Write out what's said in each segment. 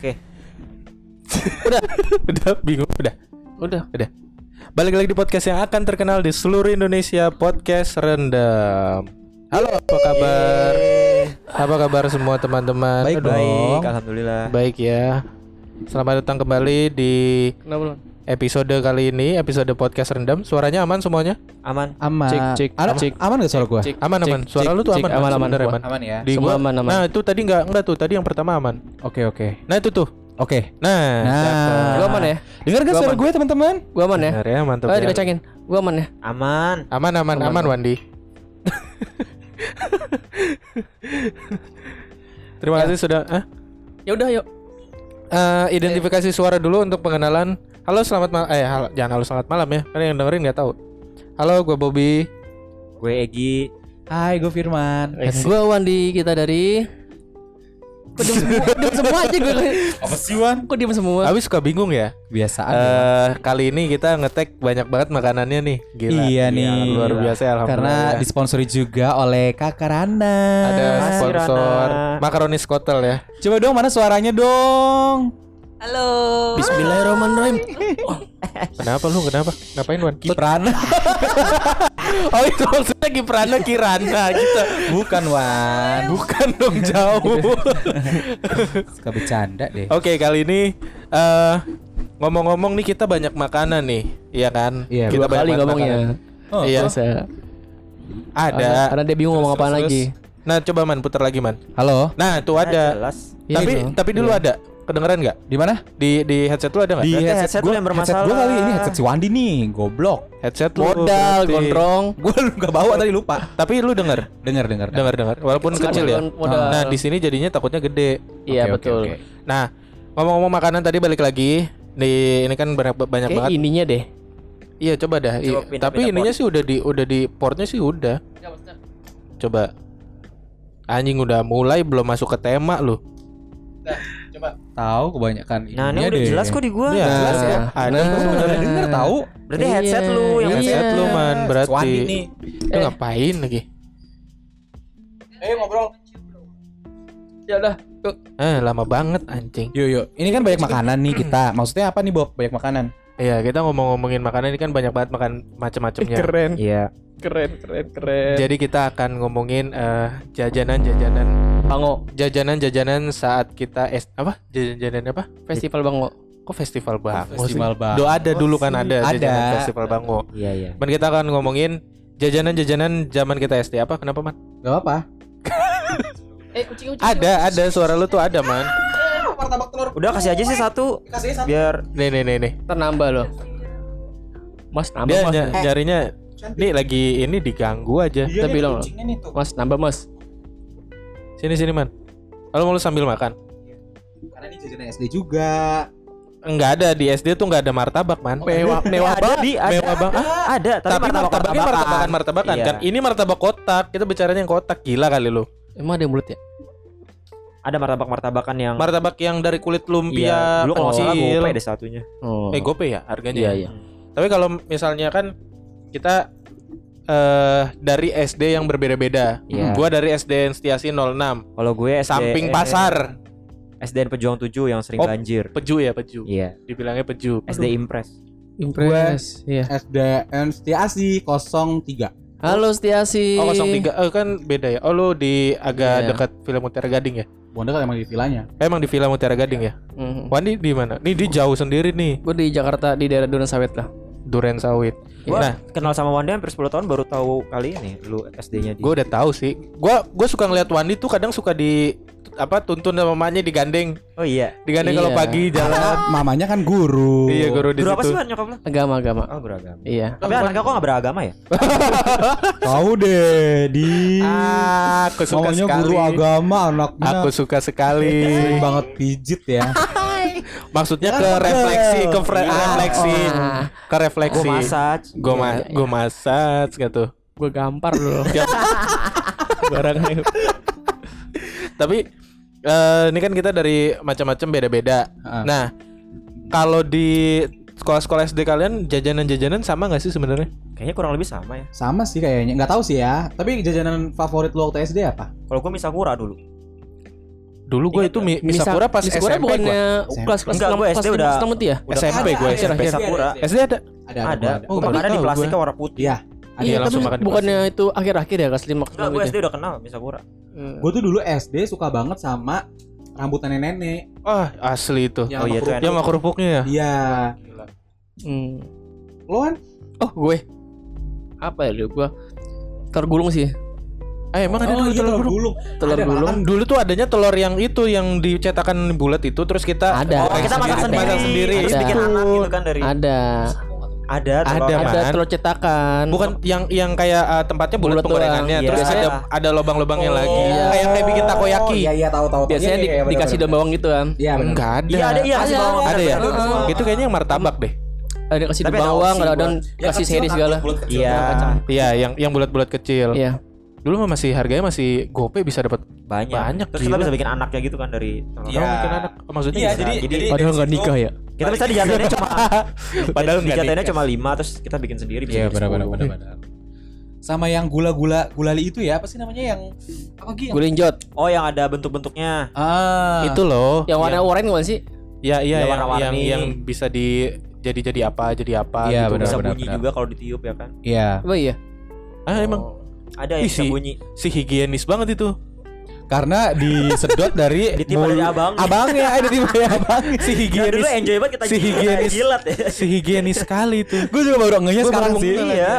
Oke. udah, udah bingung, udah. Udah, udah. Balik lagi di podcast yang akan terkenal di seluruh Indonesia, podcast rendam. Halo, apa kabar? Apa kabar semua teman-teman? Baik Aduh, Baik, alhamdulillah. Baik ya. Selamat datang kembali di episode kali ini, episode podcast rendam. Suaranya aman semuanya? Aman. Aman. Cek, cek, Ada- cek. Aman gak suara gua? Cek. Aman aman. Suara cek, lu tuh aman, Aman, aman, sebenarnya, gua. Man. Aman ya. Di Semua gua- aman, aman. Nah, itu tadi enggak enggak tuh. Tadi yang pertama aman. Oke oke. Nah, itu tuh. Oke. Nah, Nah. cakep. Gua aman ya? Dengar gak Gua suara aman. gue teman-teman? Gua aman ya? Benar ya, mantap ya. dikacangin. Gua aman ya? Aman. Aman aman aman, Aman, Wandi. Terima kasih sudah ah? Ya udah yuk. Eh, identifikasi suara dulu untuk pengenalan. Halo selamat malam. Eh halo, jangan halo selamat malam ya. Karena yang dengerin nggak tahu. Halo, gue Bobby. Gue Egi. Hai, gue Firman. Eh, Gua Wandi kita dari Kok diem semua, diem semua aja gue Apa sih Wan? Kok diem semua Abi suka bingung ya. Biasaan. Eh kali ini kita ngetek banyak banget makanannya nih. Gila. Iya nih. Luar biasa ya, alhamdulillah. Karena ya. disponsori juga oleh Kakak Rana. ada sponsor Rana. makaroni skotel ya. Coba dong mana suaranya dong? Halo Bismillahirrahmanirrahim Kenapa lu? Kenapa? Ngapain Wan? Kiprana. Oh itu maksudnya Kiprana Kirana gitu. Bukan Wan. Bukan dong jauh. Suka bercanda deh. Oke kali ini eh ngomong-ngomong nih kita banyak makanan nih, iya kan? Iya, kita Dua kali banyak ngomongnya makanan. Oh, iya, Biasa ada. Karena dia bingung ngomong terus, lagi Nah coba man putar lagi man. Halo. Nah itu ada. Jelas. Tapi dong. tapi dulu ada. Kedengeran nggak? Di mana? Di di headset lu ada nggak? Di Berarti headset, headset gue lu yang bermasalah. Headset gue kali ini headset si Wandi nih, goblok. Headset lu. Modal gondrong Gue nggak bawa tadi lupa. Tapi lu denger, Dengar dengar. dengar dengar. Walaupun Sekarang kecil ya. modal. Nah di sini jadinya takutnya gede. Iya oke, betul oke. Nah ngomong-ngomong makanan tadi balik lagi. Di ini kan banyak banyak Kayak banget. ininya deh Iya coba dah. Coba Iya. pindah- Tapi pindah ininya sih udah di udah di portnya sih udah. Coba. Anjing udah mulai belum masuk ke tema lu. Tahu kebanyakan Nah, ini udah deh. jelas kok di gua. Iya, jelas ya. Ada. Nah. Gue udah denger tahu. Berarti Iya, headset lu yang iya. Headset lu man berarti. Nih. Lu ngapain lagi? Ayo ngobrol. Ya udah yuk. Eh lama banget anjing. Yuk yuk. Ini kan banyak makanan nih kita. Maksudnya apa nih Bob? Banyak makanan. Iya kita ngomong-ngomongin makanan ini kan banyak banget makan macam-macamnya. Keren Iya. Keren keren keren Jadi kita akan ngomongin eh, jajanan-jajanan Bango jajanan-jajanan saat kita es apa? Jajanan apa? Festival Bango Kok festival bango Festival? Bango Do ada dulu kan ada, Ada. jajanan festival bango. Iya, iya. Dan kita akan ngomongin jajanan-jajanan zaman kita SD apa? Kenapa man? Gak apa. Eh kucing kucing Ada, ada suara lu tuh ada man. Martabak telur. Udah kasih aja sih satu. Kasih satu. Biar Nih nih nih nih. Ternambah loh Mas nambah Dia mas ny- nyarinya nih lagi ini diganggu aja. Iya Kita nih, bilang loh. Mas nambah mas Sini sini man. Kalau mau lu sambil makan. Karena ini jajanan SD juga. Enggak ada di SD tuh enggak ada martabak man. Mewah mewah ada di ada. Mewah bang. Ah, Ada, tapi, tapi martabak martabaknya martabakan martabakan Iya. kan. Ini martabak kotak. Kita bicaranya yang kotak gila kali lu. Emang ada yang mulut ya? Ada martabak-martabakan yang Martabak yang dari kulit lumpia Iya, dulu kalau salah kecil. gope deh satunya. Oh. Eh gope ya harganya. Iya ya? iya Tapi kalau misalnya kan kita eh dari SD yang berbeda-beda. Iya. Gua dari SD Setiasi 06, Kalau gue SD samping pasar. SDN Pejuang 7 yang sering Oh. banjir. Peju ya, Peju. Iya. Dibilangnya Peju. SD Impress. Impress Iya SDN Setiasi 03. Halo Setiasi Oh 03 oh, kan beda ya. Oh lu di agak Iya. dekat Villa Mutiara Gading ya? Bonda kan emang di vilanya. Eh, Emang di Villa Mutiara Gading ya? Mhm. Wandi di mana? Nih di jauh sendiri nih, Gue di Jakarta di daerah Duren Sawit lah Duren Sawit. Gua Nah, kenal sama Wanda hampir 10 tahun baru tahu kali ini lu SD-nya di. gue udah tahu sih. Gua gue suka ngeliat Wandi tuh kadang suka di apa tuntun sama mamanya digandeng, Oh iya. digandeng kalau Iya. pagi jalan. Mamanya kan guru. Iya guru di Guru apa situ. sih nyokap lu? Agama agama Oh beragama. Iya Tapi anaknya kok gak beragama ya? Tahu deh di Ah, aku suka Maunya sekali. guru agama anaknya. Aku suka sekali. sering banget pijit ya. Maksudnya Ya ke refleksi, ke fre- Iya. refleksi, Ah. ke refleksi. Gue massage. Gue ma Iya, iya. gue massage gitu. Gue gampar dulu Barangnya. Tapi eh, ini kan kita dari macam-macam beda-beda. Ah. Nah, kalau di sekolah-sekolah SD kalian jajanan-jajanan sama nggak sih sebenarnya? Kayaknya kurang lebih sama ya. Sama sih kayaknya. Nggak tahu sih ya. Tapi jajanan favorit lu waktu SD apa? Kalau gue misakura dulu. Dulu gue itu Mi- Misa- Misakura pas Misakura SMP bukannya kelas kelas Enggak, enam kelas SD udah- kelas enam itu ya? Udah SMP gue SMP. Sakura. SD ada. Ada, Ada. Oh, Karena di plastiknya warna putih. Iya. Iya, langsung tapi makan bukannya itu akhir-akhir ya kelas lima kelas Enggak, enam gue itu. SD udah kenal Misakura. Hmm. Gue tuh dulu SD suka banget sama rambut nenek-nenek. Ah, asli itu. Yang Oh iya, itu kerupuk. Yang sama kerupuknya ya? Iya. Hmm. Lo kan? Oh, gue. Apa ya dulu gua? Telur gulung sih. Eh, emang ada oh, dulu iya, telur telur gulung? Telur Ada, gulung. Dulu tuh adanya telur yang itu yang dicetakan bulat itu terus kita Ada. Oh, kita masak sendiri. masak sendiri. Terus Ada. bikin anak gitu kan dari Ada. ada Ada, telur. Man. Ada telur cetakan. Bukan yang yang kayak uh, tempatnya bulat Bulat penggorengannya doang. terus Iya. ada ada lubang-lubangnya Oh. lagi. Iya. Kayak kayak bikin takoyaki. Oh, iya iya tahu tahu. Biasanya Iya, di- iya, iya, benar, dikasih daun bawang gitu kan. Iya. Enggak ada. Iya ada iya Ada. Ada ya? Itu kayaknya yang martabak deh. Ada kasih daun ada bawang, ada buat- daun Ya, kasih seri segala. Iya. Iya, yang yang bulat-bulat kecil. Iya. Dulu mah masih harganya masih gope bisa dapat Banyak. Banyak, Terus kita gila. bisa bikin anaknya gitu kan dari. Iya. Bikin anak maksudnya Iya, bisa. jadi Jadi- Padahal nggak nikah ya. Kita bisa dijatuhinnya cuma Padahal nggak dijatuhinnya nikah. cuma 5 terus kita bikin sendiri bisa Iya benar 10. benar benar benar. Sama yang gula-gula gulali itu ya, apa sih namanya yang apa gitu? Gulinjot. Oh yang ada bentuk-bentuknya. Ah. Itu loh. Yang warna oranye bukan sih? Ya iya Ya, yang, warna-warni. yang yang bisa di jadi jadi apa jadi apa Iya, gitu. benar, bisa benar, bunyi benar. juga kalau ditiup ya kan. Iya. Oh iya. Ah emang Oh. Ada yang si- bunyi. si higienis banget itu. Karena disedot dari Ditiup dari abang. Abangnya, ada di dari abang. Si Ya, dulu higienis enjoy banget kita si higienis jilat ya. si higienis sekali itu. Gue juga baru ngehnya sekarang sih. Iya.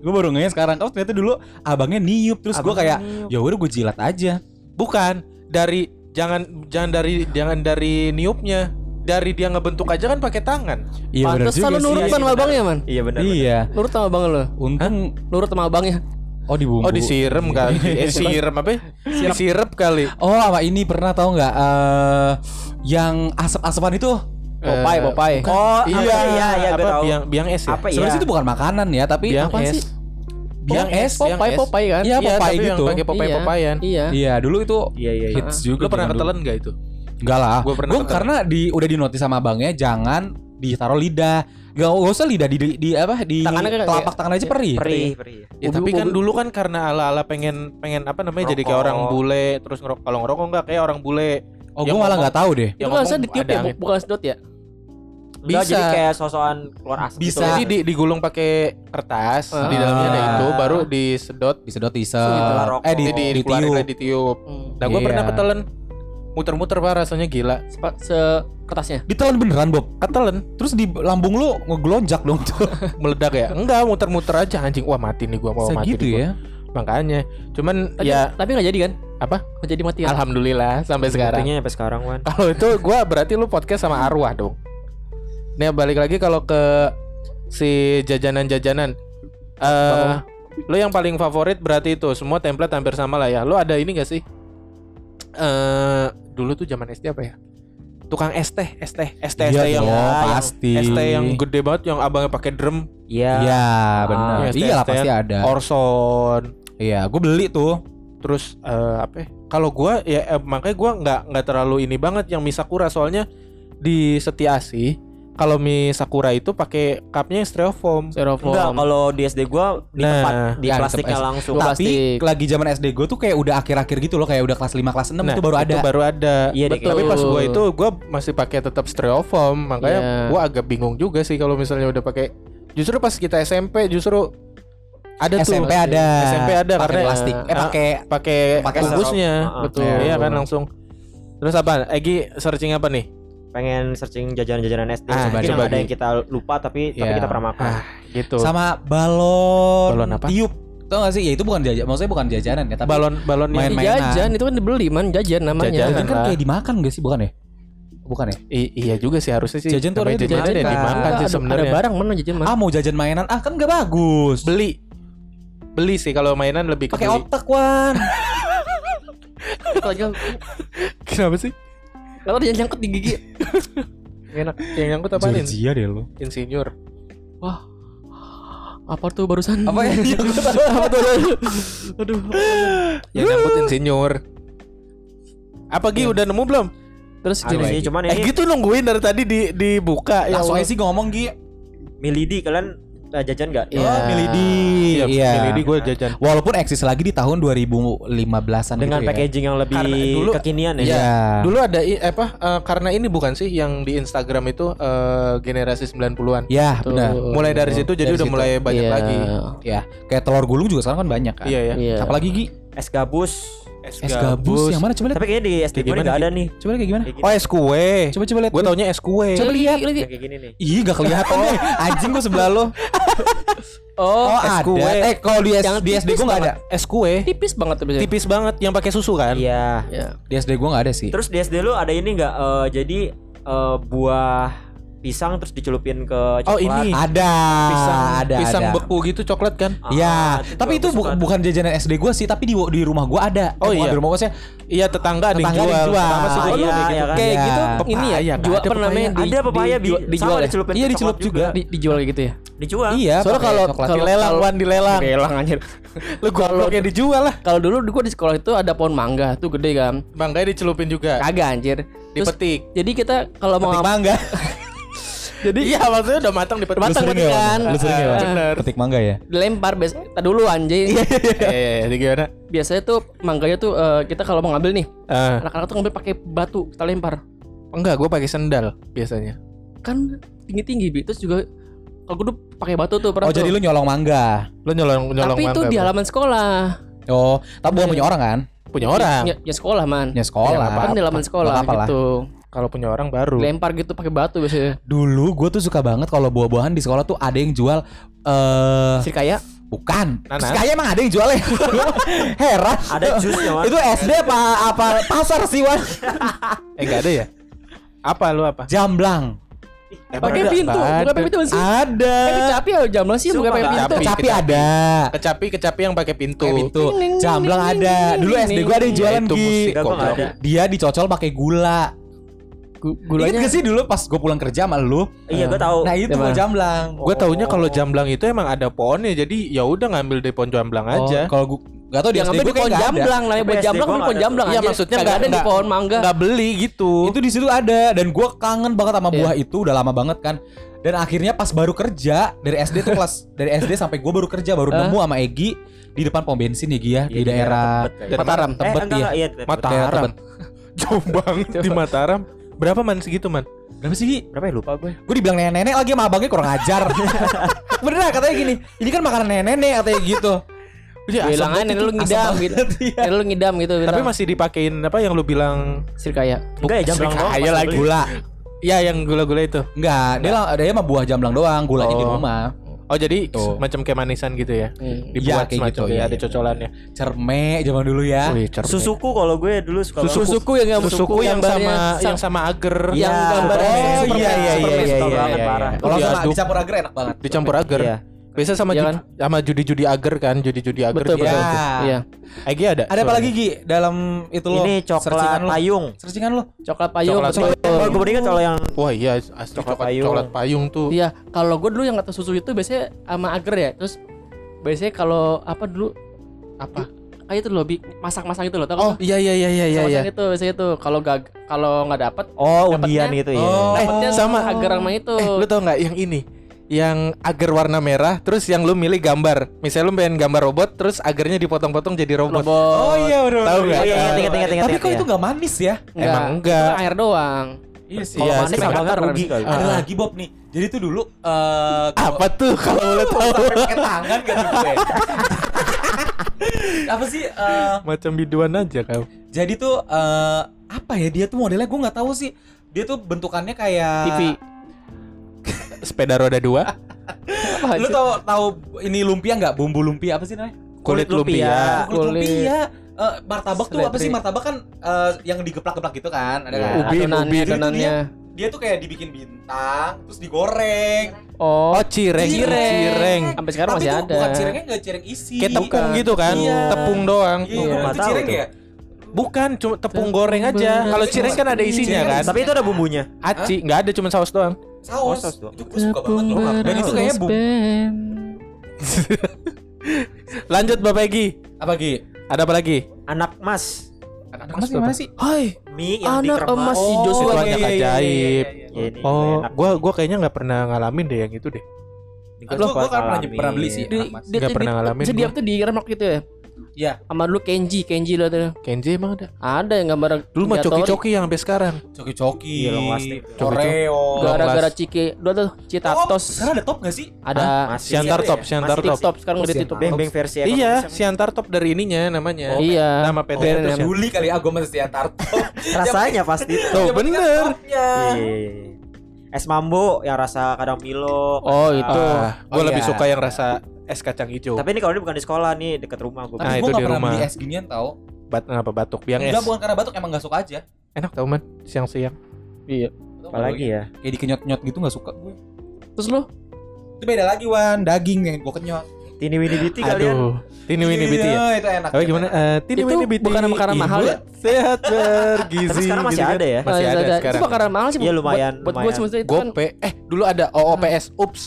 Gue baru ngehnya sekarang. Oh ternyata dulu abangnya niup terus gue kayak ya udah gue jilat aja. Bukan dari jangan jangan dari jangan dari niupnya dari dia ngebentuk aja kan pakai tangan. Iya benar juga lu nurut sih. kan sama abangnya, Man. Iya benar. Iya. Nurut sama abang lu. Untung Nurut sama abangnya. Oh dibumbu. Oh disiram kali. Eh siram apa? Disirep kali. Oh apa ini pernah tahu nggak eh yang asap-asapan itu? Popeye, Eh, Popeye. Oh, Iya, iya iya iya gue apa, tahu. Biang biang es ya. Apa ya? Sebenarnya itu bukan makanan ya, tapi Biang apa es. sih? Biang es. Biang Popeye, es. Popeye kan? Iya, Popeye tapi gitu. yang pakai Popeye Iya. Popeyan. Iya. Iya, dulu itu Iya iya iya. hits juga. Lu pernah ketelan gak itu? Enggak lah. Gua pernah Gue karena di udah dinotis sama abangnya jangan ditaruh lidah. Gak, gak usah lidah di, di, di apa di Tangannya kayak- telapak tangan aja perih. Perih perih. Ya, Mobil- tapi kan dulu kan karena ala-ala pengen pengen apa namanya jadi kayak orang bule terus ngerok kalau ngerokok enggak kayak orang bule. Oh, Yang gue malah ngomong- nggak tahu deh. Itu Yang harusnya ngomong ditiup ada ya, angin. bu- bukan sedot ya? Enggak Bisa. jadi kayak sosokan keluar asap Bisa. gitu. Jadi di, digulung pakai kertas, Ah. di dalamnya ada itu, baru disedot, Disedot rokok. Eh di, di, di, dikeluarin ditiup. ditiup. Hmm. Nah, gue Iya. pernah ketelen muter-muter pak rasanya gila. Sepa- Se kertasnya. Ditelan beneran Bob. Ketelen Terus di lambung lu ngegelonjak dong tuh. meledak ya? Enggak, muter-muter aja anjing. Wah, mati nih gua mau mati Segitu nih gua. ya. Makanya, cuman Tapi, ya tapi nggak jadi kan? apa? Nggak jadi mati kan? Alhamdulillah sampai sekarang. Buktinya sampai sekarang Wan. Kalau itu gua berarti lu podcast sama arwah dong. Nih balik lagi kalau ke si jajanan-jajanan. Eh, lu yang paling favorit berarti itu semua template hampir sama lah ya. Lu ada ini gak sih? Eh, dulu tuh zaman SD apa ya? Tukang es teh, es teh, es teh, es teh Iya yang dong, yang- pasti. es teh yang gede banget yang abangnya pakai drum, Iya. Iya, benar. Iya, Iya lah STS. pasti ada. Orson, Iya, gue beli tuh. terus eh, apa? ya? Kalau gua ya eh, makanya gua nggak nggak terlalu ini banget yang mie sakura soalnya di Setiasi kalau mie sakura itu pakai cupnya yang styrofoam. Styrofoam. Enggak, kalau di SD gua di Nah, tempat di ya, plastiknya langsung. Gua Tapi plastik. lagi zaman SD gue tuh kayak udah akhir-akhir gitu loh, kayak udah kelas 5 kelas 6 Nah, itu baru ada. baru ada. Iya, deh, Betul. Tapi pas gua itu gua masih pakai tetap styrofoam, makanya Iya. gua agak bingung juga sih kalau misalnya udah pakai. Justru pas kita SMP justru ada tuh SMP ada. SMP ada Pakai karena plastik. Eh Ah, pakai pakai Pakai bungkusnya. Betul. Iya, Iya kan langsung. Terus apa? Egi searching apa nih? Pengen searching jajanan-jajanan SD. Ah, Mungkin coba ada di- yang kita lupa tapi tapi Iya. kita pernah makan. Ah, gitu. sama balon, Balon apa? tiup. Tau gak sih? Ya itu bukan jajan, maksudnya bukan jajanan ya, tapi balon balon Main- mainan. jajan itu kan dibeli man jajan namanya. Jajan. jajan kan lah. kayak dimakan gak sih? Bukan ya? Bukan ya? I- iya juga sih harusnya sih. Jajan tuh orangnya jajan ya dimakan. sih ada- sebenarnya. Ada barang mana jajan man? Ah mau jajan mainan? Ah kan gak bagus. Beli. Beli sih kalau mainan lebih ke Pakai otak Wan. Kenapa sih? Kalau dia nyangkut di gigi. Enak. Yang nyangkut apa nih? Georgia deh lo. Insinyur. Apa tuh barusan? Apa ya? Apa tuh? Aduh. Yang nyangkut insinyur. Apa Gi udah nemu belum? Terus Ada gini. sih, cuman Eh ini gitu nungguin dari tadi di dibuka ya. Langsung aja sih ngomong Gi. Milidi kalian eh, jajan nggak? Iya. Oh, Milidi. Iya, Iya. Milidi gue jajan. Walaupun eksis lagi di tahun 2015-an Dengan gitu ya. packaging yang lebih Karena dulu- kekinian ya. Iya. Dulu ada apa eh, karena ini bukan sih yang di Instagram itu eh, generasi 90-an. Ya, Tuh. benar. Mulai dari situ jadi Dari udah situ. mulai banyak Iya. lagi. Ya, kayak telur gulung juga sekarang kan banyak kan. Iya ya. Iya. Apalagi Gi? Es gabus. Es, Es gabus yang mana coba lihat. Tapi kayaknya di SD gue gimana, nggak Gi? ada nih. Coba lihat kayak gimana? Kayak Oh es kue. Coba coba lihat. Gue taunya es kue. Coba lihat, kayak gini nih. Ih, gak kelihatan deh. Anjing gua sebelah lo. Oh, Oh, es ada. kue. Eh, kalau di, S- Yang di SD tipis gua enggak ada. Es kue. tipis banget tuh. Tipis banget yang pakai susu kan? Iya. Ya. Di SD gua enggak ada sih. Terus di SD lu ada ini nggak? eh, jadi eh, buah pisang terus dicelupin ke coklat. Oh, ini. Ada. Pisang, ada. pisang ada. beku gitu coklat kan? Ah, Iya, itu tapi juga itu gua bu- suka. bukan jajanan SD gua sih, tapi di di rumah gua ada. Oh, Eh, iya. Di rumah gua sih. Iya tetangga ada yang Tetangga ada jual. yang jual. Pertama sih gua Iya, iya gitu. kan? Kayak Iya. gitu Pepaya, ini ya, nggak jual ada apa namanya? pepaya. ada pepaya bi dijual, dijual ya? dicelupin Iya, dicelup coklat juga. Di- dijual kayak gitu ya. Dijual. Iya, Soalnya kalau- coklat. kalau- Dilelang, Wan, dilelang. Gelang anjir. Lu gobloknya dijual lah. Kalau dulu gua di sekolah itu ada pohon mangga tuh gede kan. Banggai dicelupin juga. Kagak anjir. Dipetik. jadi kita kalau mau petik mangga. Jadi iya maksudnya udah matang dipetik. Matang sering ya, kan. Lu sering ya. Petik mangga ya? dilempar biasa tak dulu anjing. Eh, jadi gimana? Biasanya tuh mangganya tuh eh, kita kalau mau ngambil nih, Ah, anak-anak tuh ngambil pakai batu, kita lempar. enggak, gue pakai sendal biasanya. Kan tinggi-tinggi bi. Terus juga kalau gue tuh pakai batu tuh pernah Oh, jadi lu nyolong mangga. Lu nyolong nyolong Tapi itu mangga, di bro. halaman sekolah. Oh, tapi bukan punya orang kan? punya orang. Ya, ya sekolah man. Punya sekolah. Ya, Kan di halaman sekolah gitu. Kalau punya orang baru. Lempar gitu pakai batu biasanya. Dulu gue tuh suka banget kalau buah-buahan di sekolah tuh ada yang jual eh Sir kaya bukan. Nanas. Terus kayak emang ada yang jualnya. Heran. Ada jusnya, Wan. Itu SD apa apa pasar sih, Wan? Eh enggak ada ya? Apa lu apa? Jamblang. Emang pakai pintu, bukan pakai pintu sih. Ada. Eh, kecapi ya jamblang sih bukan pakai pintu. Kecapi. Kecapi ada. Kecapi kecapi yang pakai pintu. Kayak pintu. Ning, ning, Jamblang ning, ada. ning, Dulu SD gue ada yang jualan Itu Gi. musik Enggak, gua nggak goblok. ada. Dia dicocol pakai gula. Gu- Ingat Gulanya gak sih dulu pas gue pulang kerja sama lu? Iya, gue tahu. Nah itu gua jamblang. Gue taunya kalau jamblang itu emang ada pohonnya jadi ya udah ngambil dari pohon jamblang aja. Oh, kalau gua gak tau di yang SD ngambil gue di pohon jamblang namanya pohon jamblang nggak pohon jamblang Iya maksudnya nggak ada di pohon mangga. nggak beli gitu. Itu di situ ada dan gua kangen banget sama Iya. buah itu udah lama banget kan. Dan akhirnya pas baru kerja dari SD tuh kelas dari SD sampai gua baru kerja baru nemu sama Egi di depan pom bensin ya Gi ya di Iya, daerah. Mataram, Tebet ya. iya. Mataram. Jauh banget di Mataram. Berapa man segitu man? Berapa sih? Berapa ya lupa gue? Gue dibilang nenek-nenek lagi sama abangnya kurang ajar. Bener katanya gini, ini kan makanan nenek-nenek katanya gitu. Iya, Bilang aja nenek lu ngidam gitu. Nenek lu ngidam gitu Tapi masih dipakein apa yang lu bilang sir kaya. Enggak ya jamblang doang. kaya pas lagi. Gula. Ya yang gula-gula itu. Enggak, dia lang- dia mah buah jamblang doang, gulanya di Oh. rumah. Oh jadi Tuh. macam kayak manisan gitu ya. Hmm. Dibuat kayak semacam gitu, ya, iya, ada iya. cocolannya. Cerme zaman dulu ya. Wih, cermek. Susuku kalau gue dulu suka banget. Susuku yang gambar Susuku yang sama yang sama ager. yang Iya. gambarnya Oh, iya, iya, iya, iya, iya, banget, parah. Kalau sama dicampur agar enak banget. dicampur ager. Iya. Biasa sama Iya ju- kan? sama judi-judi ager kan, judi-judi ager. Betul, betul. Ya. Iya. Egi ada. Ada apa lagi Gi dalam itu lo? Ini coklat lo. payung. Searchingan lo. Coklat payung. Coklat betul. payung. Kalau gue beringat kalau yang Wah iya asli Coklat coklat, payung. coklat payung tuh. Iya, kalau gue dulu yang kata susu itu biasanya sama agar ya. Terus biasanya kalau apa dulu Apa? kayak itu loh, Bi, masak-masak itu loh. Tahu Oh iya iya iya iya iya. Masak-masak itu biasanya itu kalau gak kalau nggak dapet oh undian gitu ya. Oh. dapetnya sama. sama agar sama itu. Eh, lu tau nggak yang ini? Yang agar warna merah, terus yang lu milih gambar. Misalnya lu pengen gambar robot, terus agarnya dipotong-potong jadi robot. Robot. Oh iya udah. Tahu nggak? Iya, ingat, ingat, ingat, Tapi kok iya. itu nggak manis ya? Enggak. Emang enggak. Itu air doang. Iya sih. Kalau Iya, manis rugi. Ada Ah. lagi Bob nih. Jadi tuh dulu eh Apa tuh kalau lu tahu? pakai tangan tuh gue? apa sih eh, Macam biduan aja kau. jadi tuh eh apa ya dia tuh modelnya gue nggak tahu sih dia tuh bentukannya kayak TV. Sepeda roda dua, lu tahu tahu ini lumpia nggak bumbu lumpia apa sih namanya kulit Kulit lumpia. lumpia. kulit Kulit. lumpia Eh, martabak tuh apa sih martabak kan eh, yang digeplak-geplak gitu kan ada Iya. kan Ubi, adonannya, ubi. Tuh adonannya. dia tuh kayak dibikin bintang terus digoreng Oh, Oh cireng, Cireng. cireng. sampai sekarang tapi masih ada. bukan cirengnya nggak cireng isi Kayak tepung gitu kan, Iya. tepung doang. iya, Gua nggak itu cireng tuh. ya Bukan, cuma tepung Tepung goreng aja. Kalau cireng kan ada isinya Cireng kan. ada Tapi itu ada bumbunya. Aci, nggak ada cuma saus doang. Saus, Oh, saus itu gue suka banget loh dan itu kayaknya bumbu Lanjut Bapak Egi. apa Gi? Ada apa lagi? Anak mas. Anak emas gimana sih? Hai. Mie yang Anak emas si Oh, Joshua banyak ajaib. Ya, ini Oh, enak. gua gua kayaknya nggak pernah ngalamin deh yang itu deh. Ini Gua gua kan pernah beli sih. Di, Enak, Mas. di- pernah ngalamin Sediap gua. tuh di remak gitu ya. Iya. Sama dulu Kenji, Kenji lo tuh. Kenji emang ada. Ada yang gambar Dulu mah coki-coki yang sampai sekarang. Coki-coki. Iya, long lasting. Oreo. Gara-gara Ciki, dua tuh Top. Citatos. Sekarang ada top gak sih? Ada Masih Siantar top? Siantar top. TikTok sekarang udah ditutup. Beng-beng versi Iya. Siantar top dari ininya namanya. Oh, Iya. Nama PT Oh. Juli kali ah masih Siantar top. rasanya pasti Tuh, bener. Iya. Es mambo yang rasa kadang Milo. Oh, itu. Ah, gue Oh, lebih iya. suka yang rasa es kacang hijau. Tapi ini kalau ini bukan di sekolah nih, dekat rumah gue. Nah, gue itu di pernah rumah. beli es ginian tau. Bat apa batuk biang es. Enggak bukan karena batuk emang gak suka aja. Enak tau man, siang-siang. Iya. Apalagi ya? Kayak dikenyot-nyot gitu gak suka gue. Terus lu? Itu beda lagi Wan, daging yang gue kenyot. Tini Winnie Biti kalian. Aduh, Tini Winnie Biti ya. Iya, itu enak. Tapi gimana? Eh, Tini Itu Winnie Biti. bukan makanan mahal ya? Sehat bergizi. Tapi sekarang masih gitu kan. ada ya? Masih ada sekarang. Itu makanan mahal sih. Iya, buat- lumayan, Buat, buat gue semestinya itu kan. Gope. Eh, dulu ada OOPS. Ups.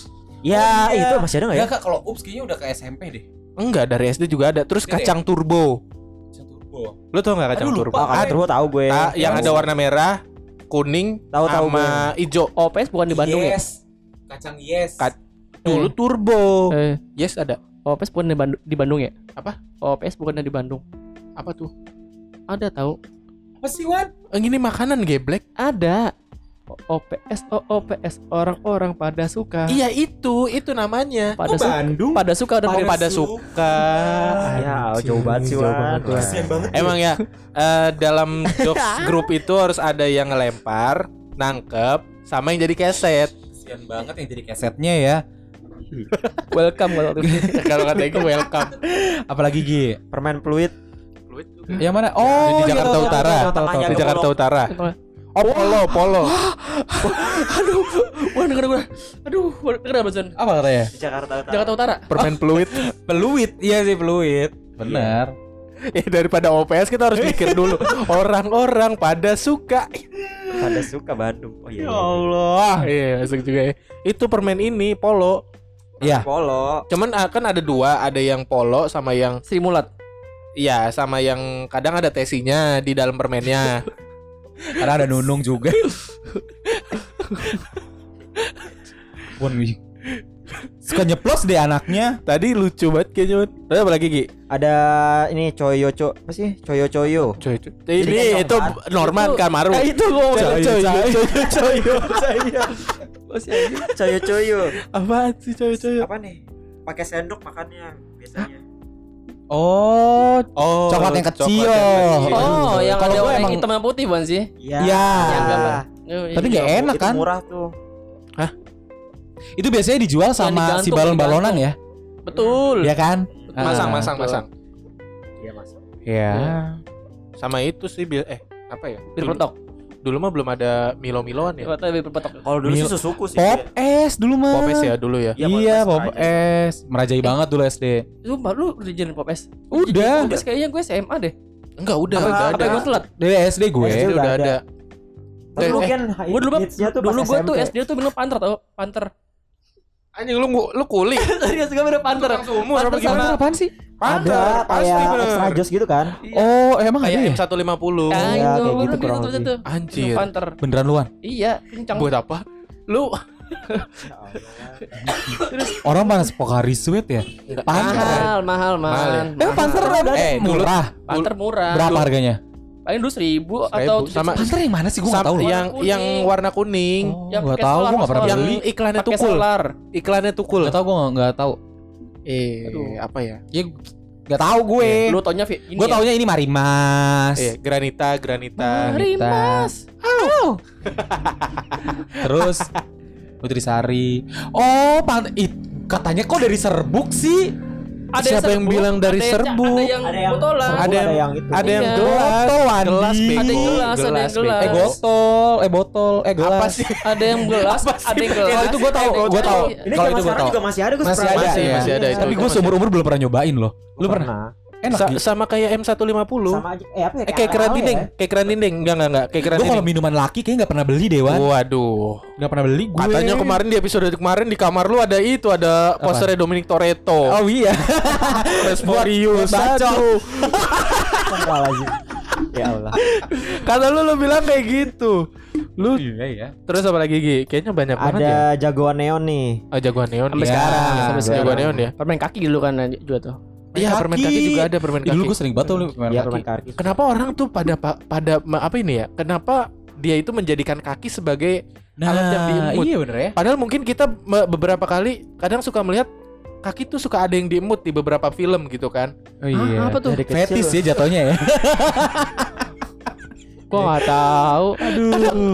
Ya, Oh, iya. itu masih ada nggak ya? Enggak kak, kalau ups kayaknya udah ke SMP deh. Enggak, dari SD juga ada. Terus kacang turbo. Kacang turbo. Lu tau gak kacang Aduh, turbo? lupa. Oh, kacang turbo tahu gue. Ah, yang ada warna merah, kuning, Tahu, tahu sama hijau. OPS bukan di Bandung ya? yes. Kacang yes. Ka- Dulu turbo. Eh, Yes ada. OPS bukan di Bandung, di Bandung ya? Apa? OPS bukan di Bandung. Apa tuh? Ada tahu? Apa sih Wan? Eh, Ini makanan geblek. Ada. O- OPS OPS orang-orang pada suka. Iya itu, itu namanya. Pada suka. Bandung? Pada suka dan OPS. pada suka. Ya, jauh banget sih, banget, banget. Emang ya eh, dalam jokes grup itu harus ada yang ngelempar, nangkep, sama yang jadi keset. Kasian banget yang jadi kesetnya ya. Welcome kalau. Kalau kata gue welcome. Apalagi Gi? Permen fluid. Yang mana? Oh, di iya, Jakarta tahu, tahu, Utara. tahu, tahu, tahu, Di. Jakarta Utara. Oh, polo, polo. Aduh, wah denger gue. Aduh, denger barusan. Apa katanya? Di Jakarta Utara. Jakarta Utara. Permen fluid. Peluit. Iya sih peluit. Benar. ya daripada OPS kita harus mikir dulu. Orang-orang pada suka. Pada suka Bandung. Oh iya. iya. Allah. Iya, masuk juga ya. Itu permen ini polo. Iya. Polo. Cuman ah, kan ada dua, ada yang polo sama yang Sri Mulat. Iya, sama yang kadang ada tesinya di dalam permennya. Karena ada nunung juga. Wih. Suka nyeplos deh anaknya. Tadi lucu banget kayaknya. Ada apa lagi, Gi? Ada ini coyo co apa sih? Coyo coyo. Ini kan itu kan. Norman Itu- Kamaru. Eh, itu gua coyo coy, coyo coy. coyo coyo. Masih aja. Coyo coyo. Apaan sih coy coy? Apa nih? Pakai sendok makannya biasanya. Oh, Oh, Coklat yang kecil. coklat yang kecil. Oh, yang Kalau ada emang- hitam dan putih bukan sih? Iya. Iya. Yang gambar. Oh, Tapi iya. nggak enak Itu kan? murah tuh. itu biasanya dijual sama digantung, si balon-balonan ya? Betul. Iya kan? Masang, masang, masang. Iya, masuk. Iya. Sama itu sih bil eh apa ya? Bir peletok. Dulu mah belum ada Milo-Miloan ya. Kata bir peletok. Kalau dulu sih Mil- susuku sih. Pop es dulu mah. Popes ya dulu ya. Iya, Iya, Pop pop es es. Merajai banget dulu SD. Sumpah lu udah jadi pop es. Udah. Udah kayaknya gue SMA deh. Enggak, udah, Apa- udah Apa ada. gue telat? Dari SD gue. SD udah udah ada. Tapi Eh, lu eh, kan Gue dulu tuh dulu gue tuh. SD tuh minum panter tau panter. Anjing lu lu kulik. Serius gue minum panter. Apa Panter sama- apaan sih? Ada pasti kayak bener. extra jos gitu kan. Oh, emang ada Kayak ya? M150. Ah, Iya, itu kayak gitu kurang lebih. Anjir. Beneran luan. Iya, kencang. Buat apa? Lu Orang panas Pocari Sweet ya? Mahal, mahal, Mahal ya? mahal. Eh, Panter ada Eh, dulu- murah. Panter murah. Berapa harganya? Paling dulu seribu atau Sama- Panter yang mana sih? Gue gak tahu. loh. yang Warna yang warna kuning. Oh, Yang tahu. Gue gak pernah Yang beli. iklannya pakai tukul. solar. Iklannya tukul. Gak tahu gue gak tahu. Eh, Aduh. apa ya? Ya, gak tahu gue. Lu taunya ini Gue ya? taunya ini Marimas. Eh, Granita, Granita. Mari Mas. Terus Putri Sari. Oh, pan it, katanya kok dari serbuk sih? Siapa yang bilang dari ada yang- serbuk? Ada yang Ada yang botolan. Ada yang- yang itu. Ada yang Iya. gelas, Botol, Wandi. gelas bego. Ada yang gelas, ada yang gelas. Eh botol, eh botol, eh gelas. Apa sih? Ada yang gelas, ada yang gelas. Itu gua tahu, ada yang gua tahu. gelas. Kalau itu gua sekarang tahu. masih ada gue Masih ada, Masih, masih ada itu. Tapi gue seumur umur belum pernah nyobain loh. Lu pernah? Enak. Sa- Gi. sama kayak M150. Sama aja eh apa ya? Eh kayak keran dinding, ya. kayak keran dinding. Enggak enggak enggak, kayak keran Gue kalau dinding. minuman laki kayaknya gak pernah beli deh, Wan. Waduh. Gak pernah beli gue. Katanya kemarin di episode kemarin di kamar lu ada itu ada posternya Dominic Toretto. Oh iya. Aduh. Astagfirullahaladzim. Ya Allah. Kata lu lu bilang kayak gitu. Lu iya ya. Terus apa lagi Gi? Kayaknya banyak banget ya. Ada jagoan neon nih. Oh, jagoan neon. Sampai Iya. sekarang, sampai Jagoan sekarang. neon ya. Permen kaki dulu kan juga tuh. Iya, permen kaki juga ada permen Ih, Dulu kaki. gue sering banget tuh permen kaki. permen kaki. Kenapa orang tuh pada pa- pada apa ini ya? Kenapa dia itu menjadikan kaki sebagai alat yang diemut? iya bener ya. Padahal mungkin kita beberapa kali kadang suka melihat kaki tuh suka ada yang diemut di beberapa film gitu kan. Oh, iya. Ah, apa tuh? Fetis ya jatuhnya ya. Gua nggak tahu. Aduh.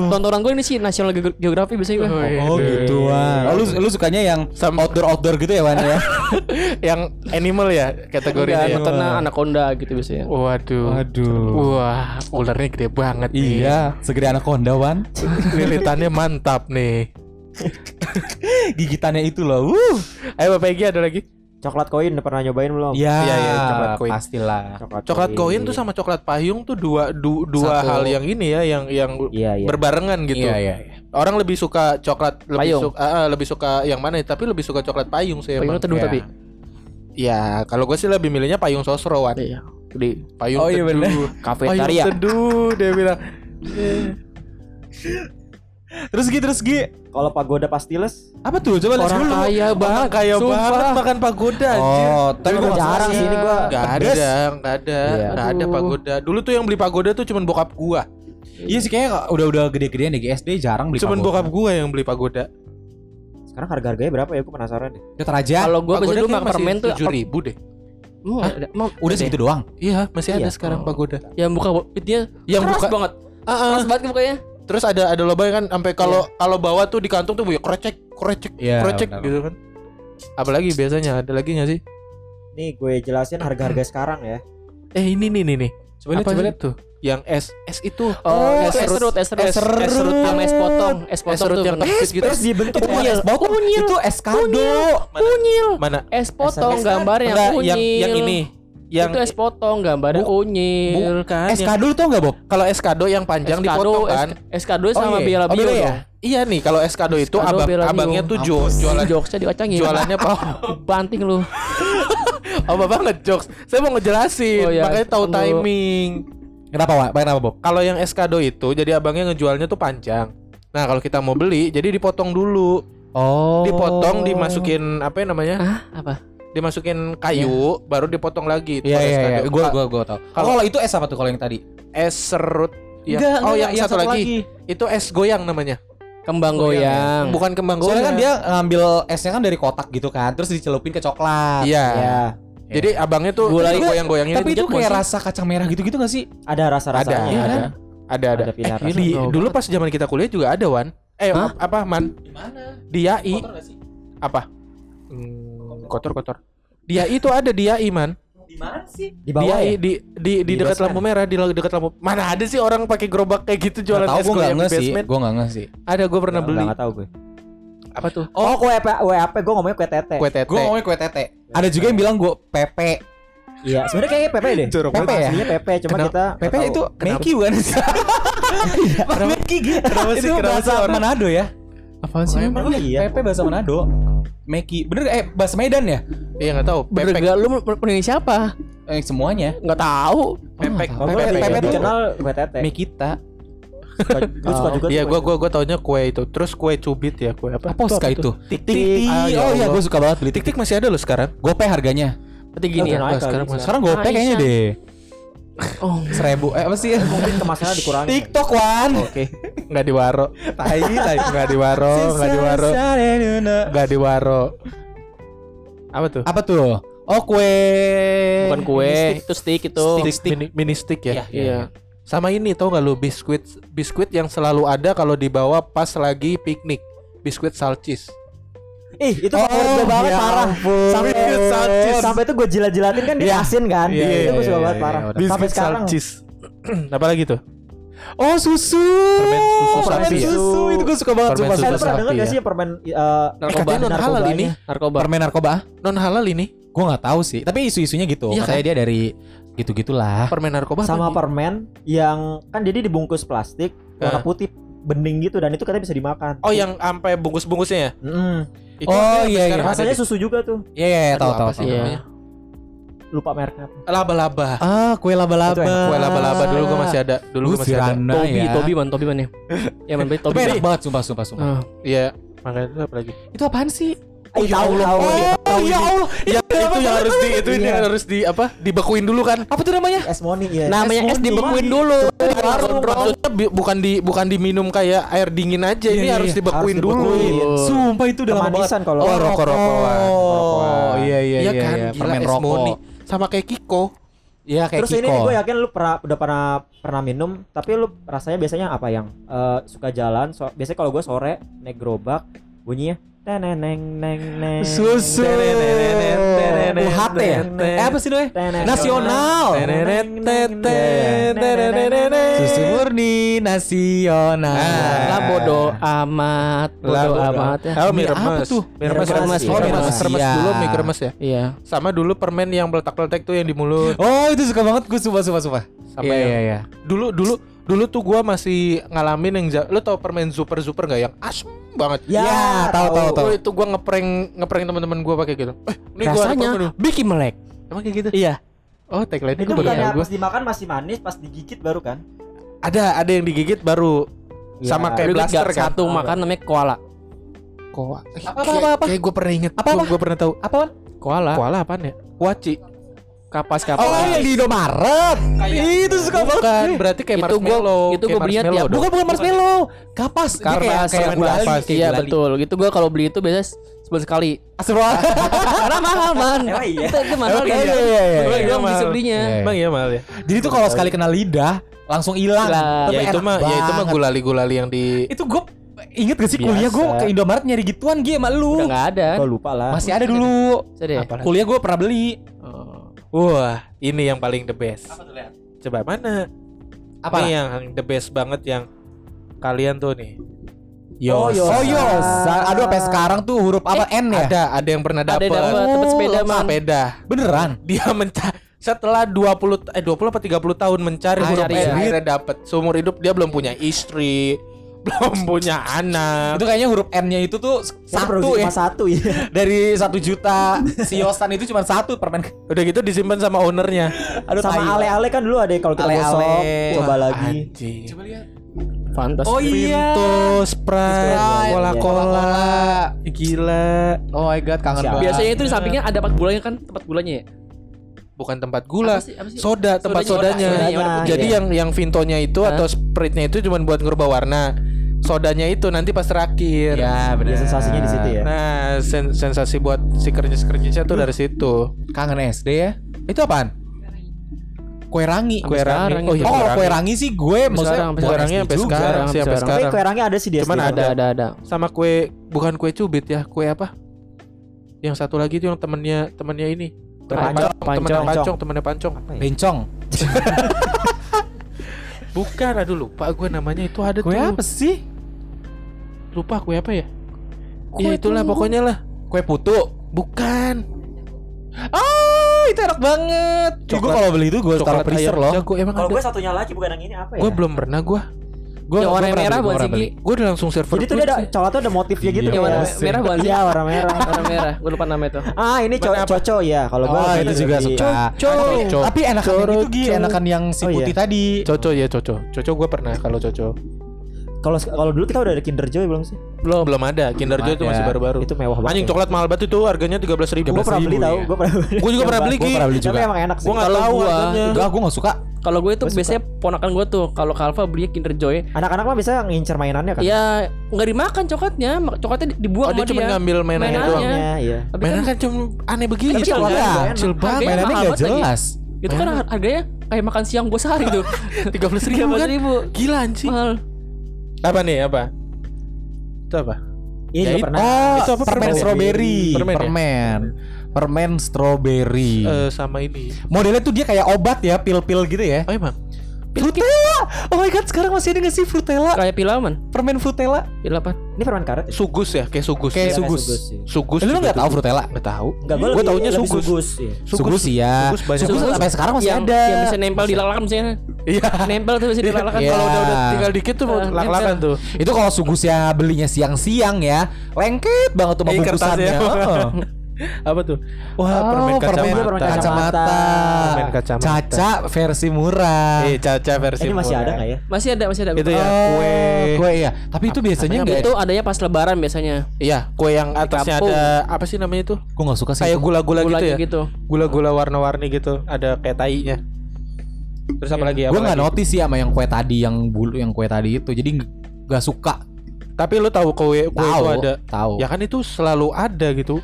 Tontonan gue ini sih National Ge- Geography biasanya gue. Oh, iya. Oh gitu Wan. Oh, lu lu sukanya yang Sam- outdoor outdoor gitu ya Wan ya? yang animal ya Enggak, kategorinya. ya? nontonnya anaconda gitu biasanya. Waduh. Waduh. Wah, ularnya gede banget nih. Iya, segede anaconda Wan. Lilitannya mantap nih. Gigitannya itu loh. Uh. Ayo Bapak Egi ada lagi. Coklat koin udah pernah nyobain belum? Iya, Iya, iya, coklat koin. Pastilah. Coklat koin tuh sama coklat payung tuh dua du- dua Satu. hal yang ini ya yang yang Iya iya. berbarengan gitu. Iya, iya, iya. Orang lebih suka coklat lebih Payung. suka ah, ah, lebih suka yang mana ya? Tapi lebih suka coklat payung sih. Payungnya teduh Iya. tapi. Ya, kalau gue sih lebih milihnya payung sosroan. Iya. Gede. Payung Oh, iya, teduh. bener. Payung Kafetaria. teduh dia bilang. Terus Gi, terus Gi. Kalau pagoda pastiles Apa tuh? Coba lihat Orang dulu. kaya banget. kaya Sumpah. banget makan pagoda anjir. Oh, tapi Gua gua jarang sih ini gua. Gak ada, gak ada, Iya. gak ada pagoda. Dulu tuh yang beli pagoda tuh cuman bokap gua. Iya sih kayaknya udah udah gede-gedean deh GSD jarang beli Cuman pagoda. bokap gua yang beli pagoda. sekarang harga harganya berapa ya? Aku penasaran deh. Deter aja. Kalau gue biasanya dulu makan permen tuh tujuh ribu deh. Emang ada- emang Udah segitu doang. Iya, masih ada Iya. sekarang Oh. pagoda. ya? Yang buka pitnya Yang buka banget. Ah, ah. Keras banget bukanya. Terus ada ada lobanya kan sampai kalau kalau bawa tuh di kantung tuh krecek, krecek, Iya, krecek benar. gitu kan. Apalagi biasanya ada lagi nggak sih? Nih gue jelasin harga-harga sekarang ya. Eh ini nih nih nih. Coba lihat, coba lihat. tuh? Yang es es itu. Oh, es es serut, es serut, es serut. sama es potong, es Es potong serut tuh yang kecil gitu. Terus dibentuk es botol, itu es kado. Unyil. Mana? Es potong Es- gambarnya unyil. yang yang ini. Yang itu es potong gambarnya Bu- unyil. bukan. Es yang- kado tau nggak Bob? Kalau es kado yang panjang Es kado, dipotong es- kan. Es kado sama iya. Bella Oh, Bio Bella ya? dong. Iya nih, kalau es kado itu abang, Bio. abangnya tuh jual jualan Jokesnya dikacangin. jualannya apa? banting lu. apa banget jokes. Saya mau ngejelasin, Oh, iya. makanya tahu timing. Kenapa Wak? Kenapa Bob? Kalau yang es kado itu jadi abangnya ngejualnya tuh panjang. Nah, kalau kita mau beli jadi dipotong dulu. Oh. Dipotong dimasukin apa ya namanya? Ah, apa? Dimasukin kayu baru dipotong lagi. Itu Iya iya iya. kado. Gua gua gua tahu. Kalau- Kalau itu es apa tuh kalau yang tadi? es serut. Ya. Enggak, oh, enggak, yang, satu, lagi. Itu es goyang namanya. Kembang Oh, iya, goyang. Bukan kembang goyang. Soalnya kan dia ngambil esnya kan dari kotak gitu kan, terus dicelupin ke coklat. Iya. Ya, Jadi abangnya tuh Gula- goyang-goyangin Tapi itu kayak rasa kacang merah gitu-gitu gak sih? ada rasa-rasanya. Ada, iya ada. kan? ada ada. Ada Eh, di, dulu pas zaman kita kuliah juga ada Wan. Eh Hah? apa Man? Di mana? Di AI apa? Hmm, kotor-kotor. Di AI itu ada di AI Man. Di mana sih? Di Di bawah AI ya? di di di Di dekat lampu merah, di dekat lampu. Mana ada sih orang pakai gerobak kayak gitu jualan es goyang di sih. basement? Gue nggak nge sih. Ada gue pernah Nggak- beli. nggak tahu gue. Apa tuh? Oh, kue apa? Kue apa? Gue ngomongnya kue tete. Kue tete. Gue ngomongnya kue tete. Ada juga yang bilang gue pepe. Iya, sebenarnya kayaknya Pepe deh. Jorok Pepe ya? Aslinya Pepe, cuma Kenapa- kita Pepe itu? Meki bukan? Meki gitu. Kenapa sih? Itu Kenapa bahasa sih orang- Manado ya? Apaan sih? Emang iya. Pepe bahasa Manado. Meki. Bener eh bahasa Medan ya? Iya nggak tahu. Bener Pepek. gak lu penyanyi siapa? Eh semuanya. Nggak tahu. Pepek. Kalau gue Pepe- Pepe tuh- dikenal kue tete. Mekita. Gue suka juga. Iya, gue gua gua taunya kue itu. Terus kue cubit ya, kue apa? Apa apa itu? tuh? Tik-tik. Ah, ya oh iya, gue suka banget beli tik Tik-tik masih ada loh sekarang. Gope harganya. Berarti gini Oh, ya. sekarang. Sekarang gope kayaknya deh. Oh, Seribu. Eh apa sih? Mungkin kemasannya dikurangi. TikTok Wan. Oke, nggak diwaro. Tai tai. Nggak diwaro, nggak diwaro, nggak diwaro. Apa tuh? Apa tuh? Oh kue. bukan kue, itu stick itu. Stick, mini, mini stick ya. Iya. Iya. Sama ini tau nggak lu biskuit biskuit yang selalu ada kalau dibawa pas lagi piknik. Biskuit salcis. Ih, itu favorit gue banget ya parah. ampun. Sampai Biskuit salcis. sampai itu gue jilat-jilatin kan dia Iya. asin kan. Iya, itu iya, gue suka iya, banget iya, parah. iya, Sampai sekarang. Apa lagi tuh? Oh susu. Permen susu Oh, permen sapi ya? susu. Itu gue suka banget Permen. Saya susu pernah sapi dengar gak ya. sih permen uh, Narkoba. katanya non halal ini. Narkoba. Permen narkoba? Non halal ini. Gue nggak tahu sih. Tapi isu-isunya gitu. Iya Katanya dia dari gitu-gitulah. Permen narkoba sama permen yang kan jadi dibungkus plastik warna Eh. putih bening gitu dan itu katanya bisa dimakan. Oh yang sampai bungkus-bungkusnya ya? Itu Oh, iya, iya. Rasanya susu juga tuh. Iya iya iya, Aduh, tahu sih. Iya. lupa mereknya apa. Laba-laba. Ah, kue laba-laba. Kue laba-laba dulu gue masih ada. Dulu gue masih ada. Tobi, ya. Tobi man, Tobi man ya. Ya man, Tapi Tobi. enak banget sumpah sumpah sumpah. Ah. Iya. Makanya itu apa lagi? Itu apaan sih? Oh, ya Allah. Oh, ya Allah. Ya itu yang harus di itu ini Iya. yang harus di apa? Dibekuin dulu kan? Apa tuh namanya? Es Moni ya. Namanya es dibekuin dulu. Maksudnya bi- bukan di bukan diminum kayak air dingin aja. Iya, Ini iya, harus iya. dibekuin dulu. Sumpah itu udah lama banget. Kemanisan kalau Oh, rokok-rokokan. Oh, iya iya Iya iya. kan? iya. Permen es rokok. Moni. Sama kayak Kiko. Iya kayak Terus ini Kiko. gue yakin lu pernah udah pernah pernah minum, tapi lu rasanya biasanya apa yang eh, suka jalan? So, biasanya kalau gue sore naik gerobak bunyinya teneng neng neng neng Susu. UHT ya? Eh apa sih doy? Nasional. Susu murni nasional. Lah bodoh amat, bodoh amat ya. Oh, mie remes. tuh? Mie remes. Remes, remes. remes. Remes Iya. dulu mie remes ya. Iya. Sama dulu permen yang beletak-beletak tuh yang di mulut. Oh itu suka banget gue sumpah sumpah sumpah. Sama Iya yang- iya iya. Dulu dulu dulu tuh gua masih ngalamin yang lu tau permen super super nggak yang asem banget. Ya, Ya, tahu, tahu, tahu. Oh, itu gua ngeprank ngeprank teman-teman gua pakai gitu. Eh, ini gua ada Rasanya nih. bikin melek. Emang kayak gitu? Iya. Oh, tagline Itu itu baru bukannya tahu gua. pas dimakan masih manis, pas digigit baru kan? Ada ada yang digigit baru sama Ya. kayak Lu ingat blaster kan. satu makan namanya koala. Koa. Apa, apa, apa, apa? Kayak gua pernah inget. Apa, Gua, apa? gua pernah tahu. Apaan? Koala. Koala apaan ya? Kuaci. Kapas kapas. Oh yang di Indomaret. Itu suka banget. Bukan, berarti kayak Itu gua- marshmallow. itu gua kayak belinya tiap-. Bukan bukan marshmallow. Kapas. Dia kayak kayak Iya betul. Gitu gua kalau beli itu biasanya sebulan sekali. Astagfirullah. Karena mahal man. Emang iya? Itu, itu mahal kan. iya, iya, iya, iya. Gue Iya, bisa mahal. belinya. Iya. Emang iya mal ya. Jadi tuh kalau sekali kena lidah langsung hilang. Ya itu mah ya itu mah gulali-gulali yang di Itu gue inget gak sih kuliah gue Biasa. ke Indomaret nyari gituan Gi sama lu. Udah nggak ada. Gue lupa lah. Masih ada dulu. Apalagi? Kuliah gue pernah beli. Oh. Wah, ini yang paling the best. Coba mana? Apa? Ini yang the best banget yang kalian tuh nih. Oh, Yos. Yos. Oh Yos. Aduh sampai sekarang tuh huruf apa N ya? Ada ada yang pernah Ada dapat. yang dapat tempat sepeda Oh, man. sepeda. Beneran? Dia mencari setelah 20 eh 20 apa 30 tahun mencari Ah, huruf cari N ya. akhirnya dapat. Seumur hidup dia belum punya istri, belum punya anak. Itu kayaknya huruf N-nya itu tuh satu ya. satu ya. Dari satu juta si Yosan itu cuma satu permen. Udah gitu disimpan sama ownernya. Aduh Sama ale-ale kan dulu ada kalau kita Ale-ale. gosok, coba lagi. Anjing. Coba lihat. Fantas. Oh iya. Pintu, Sprite, Sprite, Coca-Cola. Gila. Oh my god kangen banget. Biasanya itu di sampingnya ada tempat gulanya kan, tempat gulanya ya. Bukan tempat gula. Apa sih? Apa sih? Soda, tempat Sodanya, sodanya. sodanya, putih Jadi ya. yang yang Vintonya itu Hah? atau Sprite-nya itu cuma buat ngerubah warna. Sodanya itu nanti pas terakhir. Ya bener. Ya, sensasinya di situ ya. Nah, sen- sensasi buat si kerja-kerja tuh dari situ. Kangen SD ya. Itu apaan? Kue rangi. Kue rangi. Oh, itu. iya, Oh, kue kue rangi. sih gue maksudnya Kue rangi sampai juga. sekarang, Sampai sih, sampai sekarang. Kue rangi ada sih di Cuman SD. ada. Ada ada ada. Sama kue bukan kue cubit ya, kue apa? Yang satu lagi tuh yang temennya temennya ini. Pancong, Pancong, pancong. pancong, temennya pancong. Apa ya? Bencong. Bukan, aduh lupa gue namanya itu ada Kue tuh. apa sih? Lupa kue apa ya? Kue ya itulah pokoknya lah. Kue putu. Bukan. Oh, itu enak banget. Gue Coklat- kalau beli itu gue taruh freezer ayam loh. jago emang Kalau gue satunya lagi bukan yang ini apa ya? Gue belum pernah gue. Gue Yang warna merah sih, Gi? Gue udah langsung server. Jadi tuh dia ada coklatnya ada motifnya gitu Iya, Yang warna ya. merah bukan sih? Iya, warna merah. Warna merah. Gue lupa nama itu. Ah, ini co coco ya. Kalau gue Oh, itu juga di- suka. Coco. Tapi, enakan itu Gi, coro. enakan yang si Oh, iya. putih tadi. Coco ya Coco. Coco gue pernah kalau Coco. Kalau kalau dulu kita udah ada Kinder Joy belum sih? Belum belum ada. Kinder Joy itu masih baru-baru. Itu mewah banget. Anjing coklat mahal banget itu harganya 13 ribu. Gue pernah beli tahu, gue pernah beli. Gue juga pernah beli Gue pernah beli Tapi juga. emang enak sih. Gue nggak Kalau tahu gua- harganya. Enggak, gue gak suka. Kalau gue itu Gua biasanya ponakan gue tuh kalau Kalva beli Kinder Joy, Anak-anak mah bisa ngincer mainannya kan? ya nggak dimakan coklatnya, coklatnya di- dibuang Oh dia cuma ngambil mainannya Mainannya. doang. Mainannya, iya. Tapi Mainan kan kan cuma aneh begini. Tapi coklatnya. Kecil banget. Mainannya mahal gak banget lagi. jelas. itu kan harganya kayak makan siang gue sehari tuh. 13 ribu kan. ribu. Gila anjing. Mahal. Apa nih apa? Itu apa? Iya, Ya, juga itu- pernah. Oh, Itu apa, permen permen strawberry. Permen ya? Permen. Permen strawberry. Eh sama ini. Modelnya tuh dia kayak obat ya, pil-pil gitu ya. Oh emang. Frutella. Oh my god, sekarang masih ada gak sih Frutella? Kayak pilaman. Permen Frutella. Pil apa? Ini permen karet ya? Sugus ya, kayak sugus. Kayak Iya, sugus. sih. Sugus. Lu juga nggak tahu. Frutella? Nggak tahu. Enggak, gue Gua taunya sugus. sugus. iya. Sugus ya. Sugus banyak Sugus sampai sekarang masih yang, ada. Yang bisa nempel di lalakan misalnya. Iya. Nempel tuh bisa di lalakan. Iya. Kalau udah udah tinggal dikit tuh Eh, lak-lakan nempel. tuh. Itu kalau sugusnya belinya siang-siang ya, lengket banget tuh Eh, bungkusannya. Apa tuh? Wah, Oh, permen permen kacamata. permen kacamata. Permen kacamata. Caca versi murah. Eh, caca versi Ini masih murah. ada nggak ya? Masih ada, masih ada. Itu ya, Oh, kue. kue iya. Tapi itu biasanya enggak itu adanya pas lebaran biasanya. Iya, kue yang atasnya kampung. ada apa sih namanya itu? Gue gak suka sih Kayak itu. gula-gula gitu ya. gitu. Gula-gula warna-warni gitu, ada kayak tainya. Terus apa Iya. lagi? Gue Apa nggak notice sih sama yang kue tadi yang bulu yang kue tadi itu. Jadi nggak- nggak suka. Tapi lu tahu kue kue Tahu, itu ada. tahu. Ya kan itu selalu ada gitu.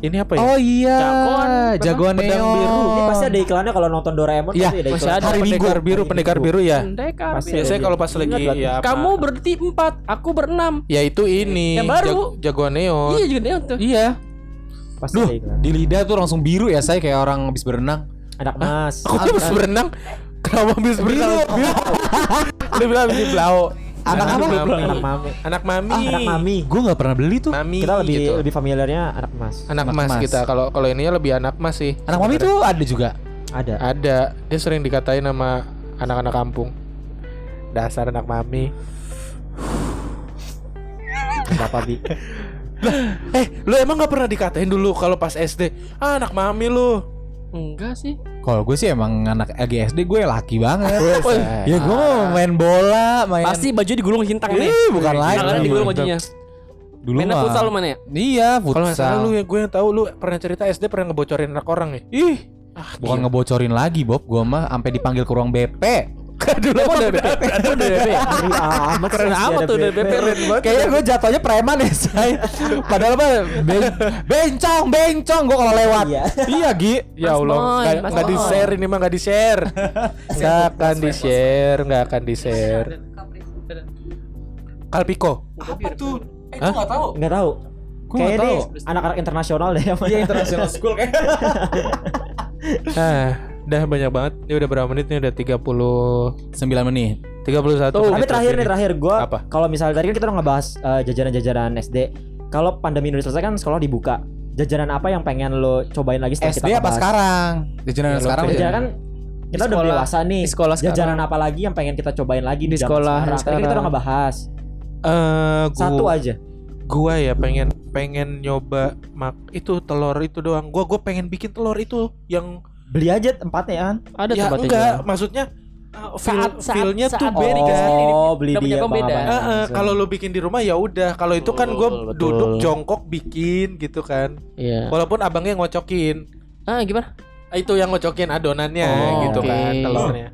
Ini apa ya? Oh iya, Jagoan, jagoan pedang neon. biru. Ini pasti ada iklannya kalau nonton Doraemon Iya, pasti ada masih iklan. ada. Hari Minggu. pendekar biru, pendekar biru ya. Pendekar. Pasti biru. Biasanya kalau pas lagi Ingat ya apa? Kamu berarti empat, aku berenam. ya itu ini Yang baru. jag- jagoan neon. Iya juga neon tuh. Iya. Pasti Duh, di lidah tuh langsung biru ya saya kayak orang habis berenang. Anak mas. Aku habis berenang. Kenapa habis berenang? Lu bilang habis blau. Anak apa? mami. Anak mami. Anak mami. Ah, anak mami. Gue nggak pernah beli tuh. Mami Kita lebih gitu. lebih familiarnya anak mas. anak, Anak mas, mas. kita. Kalau kalau ininya lebih anak mas sih. Anak mami tuh ada juga. Ada. ada. Dia sering dikatain sama anak-anak kampung. Dasar anak mami. Kenapa bi? Eh, lu emang gak pernah dikatain dulu kalau pas SD? Ah, anak mami lu. Enggak sih. Kalau gue sih emang anak lagi SD gue laki banget. Wes, ya gue mau main bola, main Pasti baju digulung hintang nih. Ih, bukan lagi. Tangannya digulung bajunya. dulu Mainnya mah. futsal lu mana ya? Iya, Kalau futsal. lu yang gue yang tahu lu pernah cerita SD pernah ngebocorin anak orang ya? Ih, Ah, bukan gila. ngebocorin lagi, Bob. Gua mah sampai dipanggil ke ruang BP. Dulu Emang udah BP? Emang udah BP? Ngeri amat Keren amat tuh udah BP. Kayaknya gue jatuhnya preman ya, say. Padahal ben- bencong, bencong gue kalau lewat. Iya. iya, Gi. Ya Allah, nggak Boy. di share ini mah nggak di share, nggak akan di share, nggak akan di share. Kalpiko, Apa tuh? Eh, Hah? gue gak tahu. Nggak tahu. Gua nggak Kayak ini tahu. anak-anak internasional deh. Iya, international school kayak. ah, udah banyak banget. Ini udah berapa menit nih? Udah 30 9 menit. 31 Tuh. menit Tapi terakhir nih terakhir gue Apa? kalau misalnya tadi kan kita udah ngebahas eh, jajanan-jajanan SD. Kalau pandemi udah selesai kan sekolah dibuka. Jajanan apa yang pengen lo cobain lagi setelah SD kita apa bahas? sekarang? Jajanan Ya, sekarang. Jajanan kan kita Di udah sekolah- dewasa nih. di sekolah Jajanan sekarang. apa lagi yang pengen kita cobain lagi Di sekolah sekarang? Tadi kan kita udah sekarang. ngebahas. Eh, gua, Satu aja. gua ya pengen pengen nyoba mak itu telur itu doang. Gua gua pengen bikin telur itu yang Beli aja tempatnya kan. Ada ya tempatnya enggak, jual. maksudnya uh, feel Saat- saat- feelnya tuh saat beda. bikin sendiri, Oh, beli dia beda. Eh, eh, kalau lu bikin di rumah ya udah. Kalau itu kan gue duduk jongkok bikin gitu kan. Iya. Walaupun abangnya ngocokin. Ah, gimana? Ah, Itu yang ngocokin adonannya Oh, gitu oke. kan telurnya.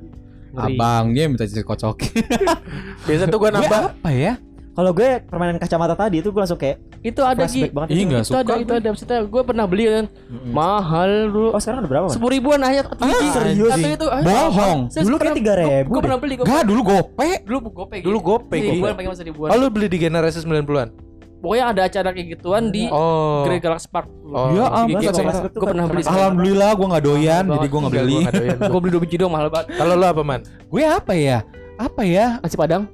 Ngeri. Abangnya minta dikocokin. Biasa tuh gue Gue nambah apa ya? Kalau gue permainan kacamata tadi itu gue langsung kayak Itu ada flashback Gi. banget. Ih, itu. nggak Itu ada, suka itu ada. Maksudnya gue pernah beli kan. Mahal dulu. Oh sekarang udah berapa? Sepuluh ribuan aja. Biji. serius? Satu itu. ah, Bohong. saya Dulu pernah- kayak 3.000 Gue pernah beli. Gue Gak dulu gope. dulu gope. Dulu gope, Gi. Ribuan pakai masa ribuan. Oh lu beli di generasi 90-an? Pokoknya ada acara kayak gituan di Oh. Grey Galaxy Park. Oh. Ya ampun, Gue pernah kan beli. Alhamdulillah gue gak doyan, jadi gue gak beli. nggak doyan. Gue beli dua biji doang mahal banget. Kalau lu apa man? Gue apa ya? Apa ya? Nasi Padang.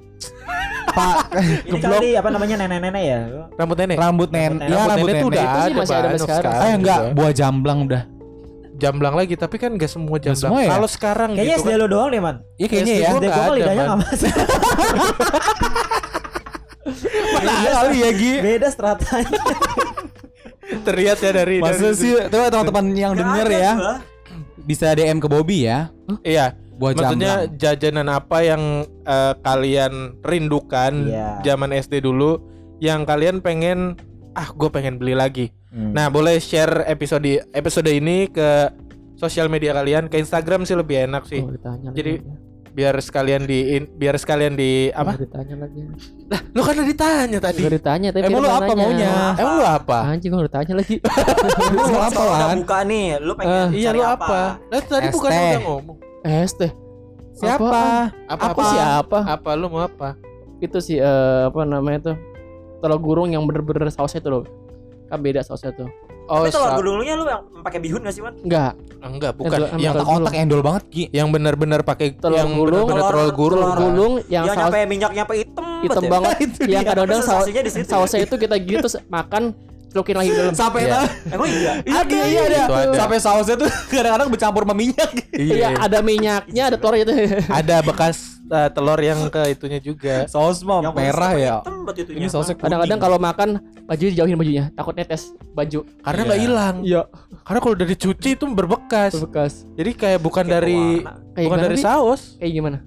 Pak Ini kali apa namanya nenek-nenek ya? Rambut nenek. rambut nen, Rambut ya Rambut rambut nenek tuh udah nenek. Itu sih ada masih ada sekarang. Eh enggak, buah jamblang udah. Jamblang lagi tapi kan gak semua jamblang. semua ya? Kalau sekarang Kayaknya gitu SD kan. lo doang deh man. Iya kayaknya ya. gua SD kok ada, lidahnya Man. nggak masuk. Mana kali ya Gi? Beda stratanya. terlihat ya dari Masa dari- sih, teman-teman yang denger ya, bisa DM ke Bobby ya. Iya. Buah Maksudnya jamblang. jajanan apa yang eh, kalian rindukan Iya. zaman SD dulu yang kalian pengen ah gue pengen beli lagi. Hmm. Nah, boleh share episode episode ini ke sosial media kalian, ke Instagram sih lebih enak sih. Oh, Jadi, lagi. Biar sekalian di in- biar sekalian di apa? Nggak ditanya lagi. Lah, lu kan udah ditanya tadi. Gue ditanya tapi Emang lu apa nanya. maunya? Emang lu apa? Anjing gue ditanya lagi. Lu mau apa udah Wan? buka nih, lu pengen Eh, Iya, cari lu apa? Lah tadi ST. bukan udah ngomong. Eh, teh. Siapa? Apa Apa siapa? Apa lu mau apa? Itu sih eh, apa namanya tuh? Telur gurung yang bener-bener sausnya tuh loh. Kan beda sausnya tuh. Oh, Tapi telur gulungnya lu yang pakai bihun gak sih, Man? Enggak. enggak, bukan. Yang telur Otak endol banget Gi. yang benar-benar pakai Telur yang gulung. benar-benar telur Telur- gulung. telur kan? gulung yang Yang saus nyampe minyak nyampe hitam hitam ya? banget. yang kadang-kadang Tapi saus, sensasinya di situ. sausnya itu kita gitu terus makan celukin lagi ke dalam. Sampai Iya. nah, Emang iya? iya iya iya ada. Itu ada. Sampai sausnya tuh kadang-kadang bercampur sama minyak. Iya, ada minyaknya, ada telur itu. ada bekas eh, telur yang ke itunya juga. Saus mah Yang merah ya. Ini sausnya Kadang-kadang kalau makan baju dijauhin bajunya, takut netes baju. Karena Iya. nggak hilang. Iya, Karena kalau udah dicuci itu berbekas. berbekas. Jadi kayak bukan Kayak dari. Kayak bukan dari saus, Kayak gimana?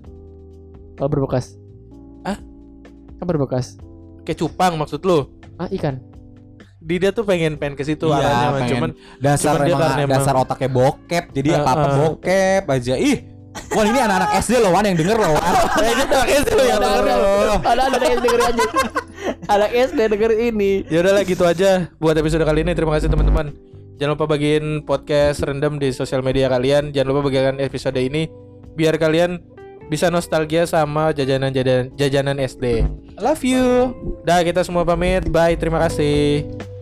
Kalau berbekas. Ah? Kan berbekas. kayak cupang maksud lu. Ah, ikan. Dia tuh pengen pengen ke situ Iya, arahnya, pengen. cuman dasar Cuman emang emang- dasar otaknya bokep jadi Uh, apa apa uh. bokep aja ih Wan ini anak-anak SD loh Wan yang denger loh Wan ini anak SD loh yang Ada denger loh. ada ada yang denger aja. Anak SD denger ini. Ya udahlah gitu aja buat episode kali ini. Terima kasih teman-teman. Jangan lupa bagiin podcast random di sosial media kalian. Jangan lupa bagikan episode ini biar kalian bisa nostalgia sama jajanan-jajanan jajanan SD. Love you. Dah kita semua pamit. Bye. Terima kasih.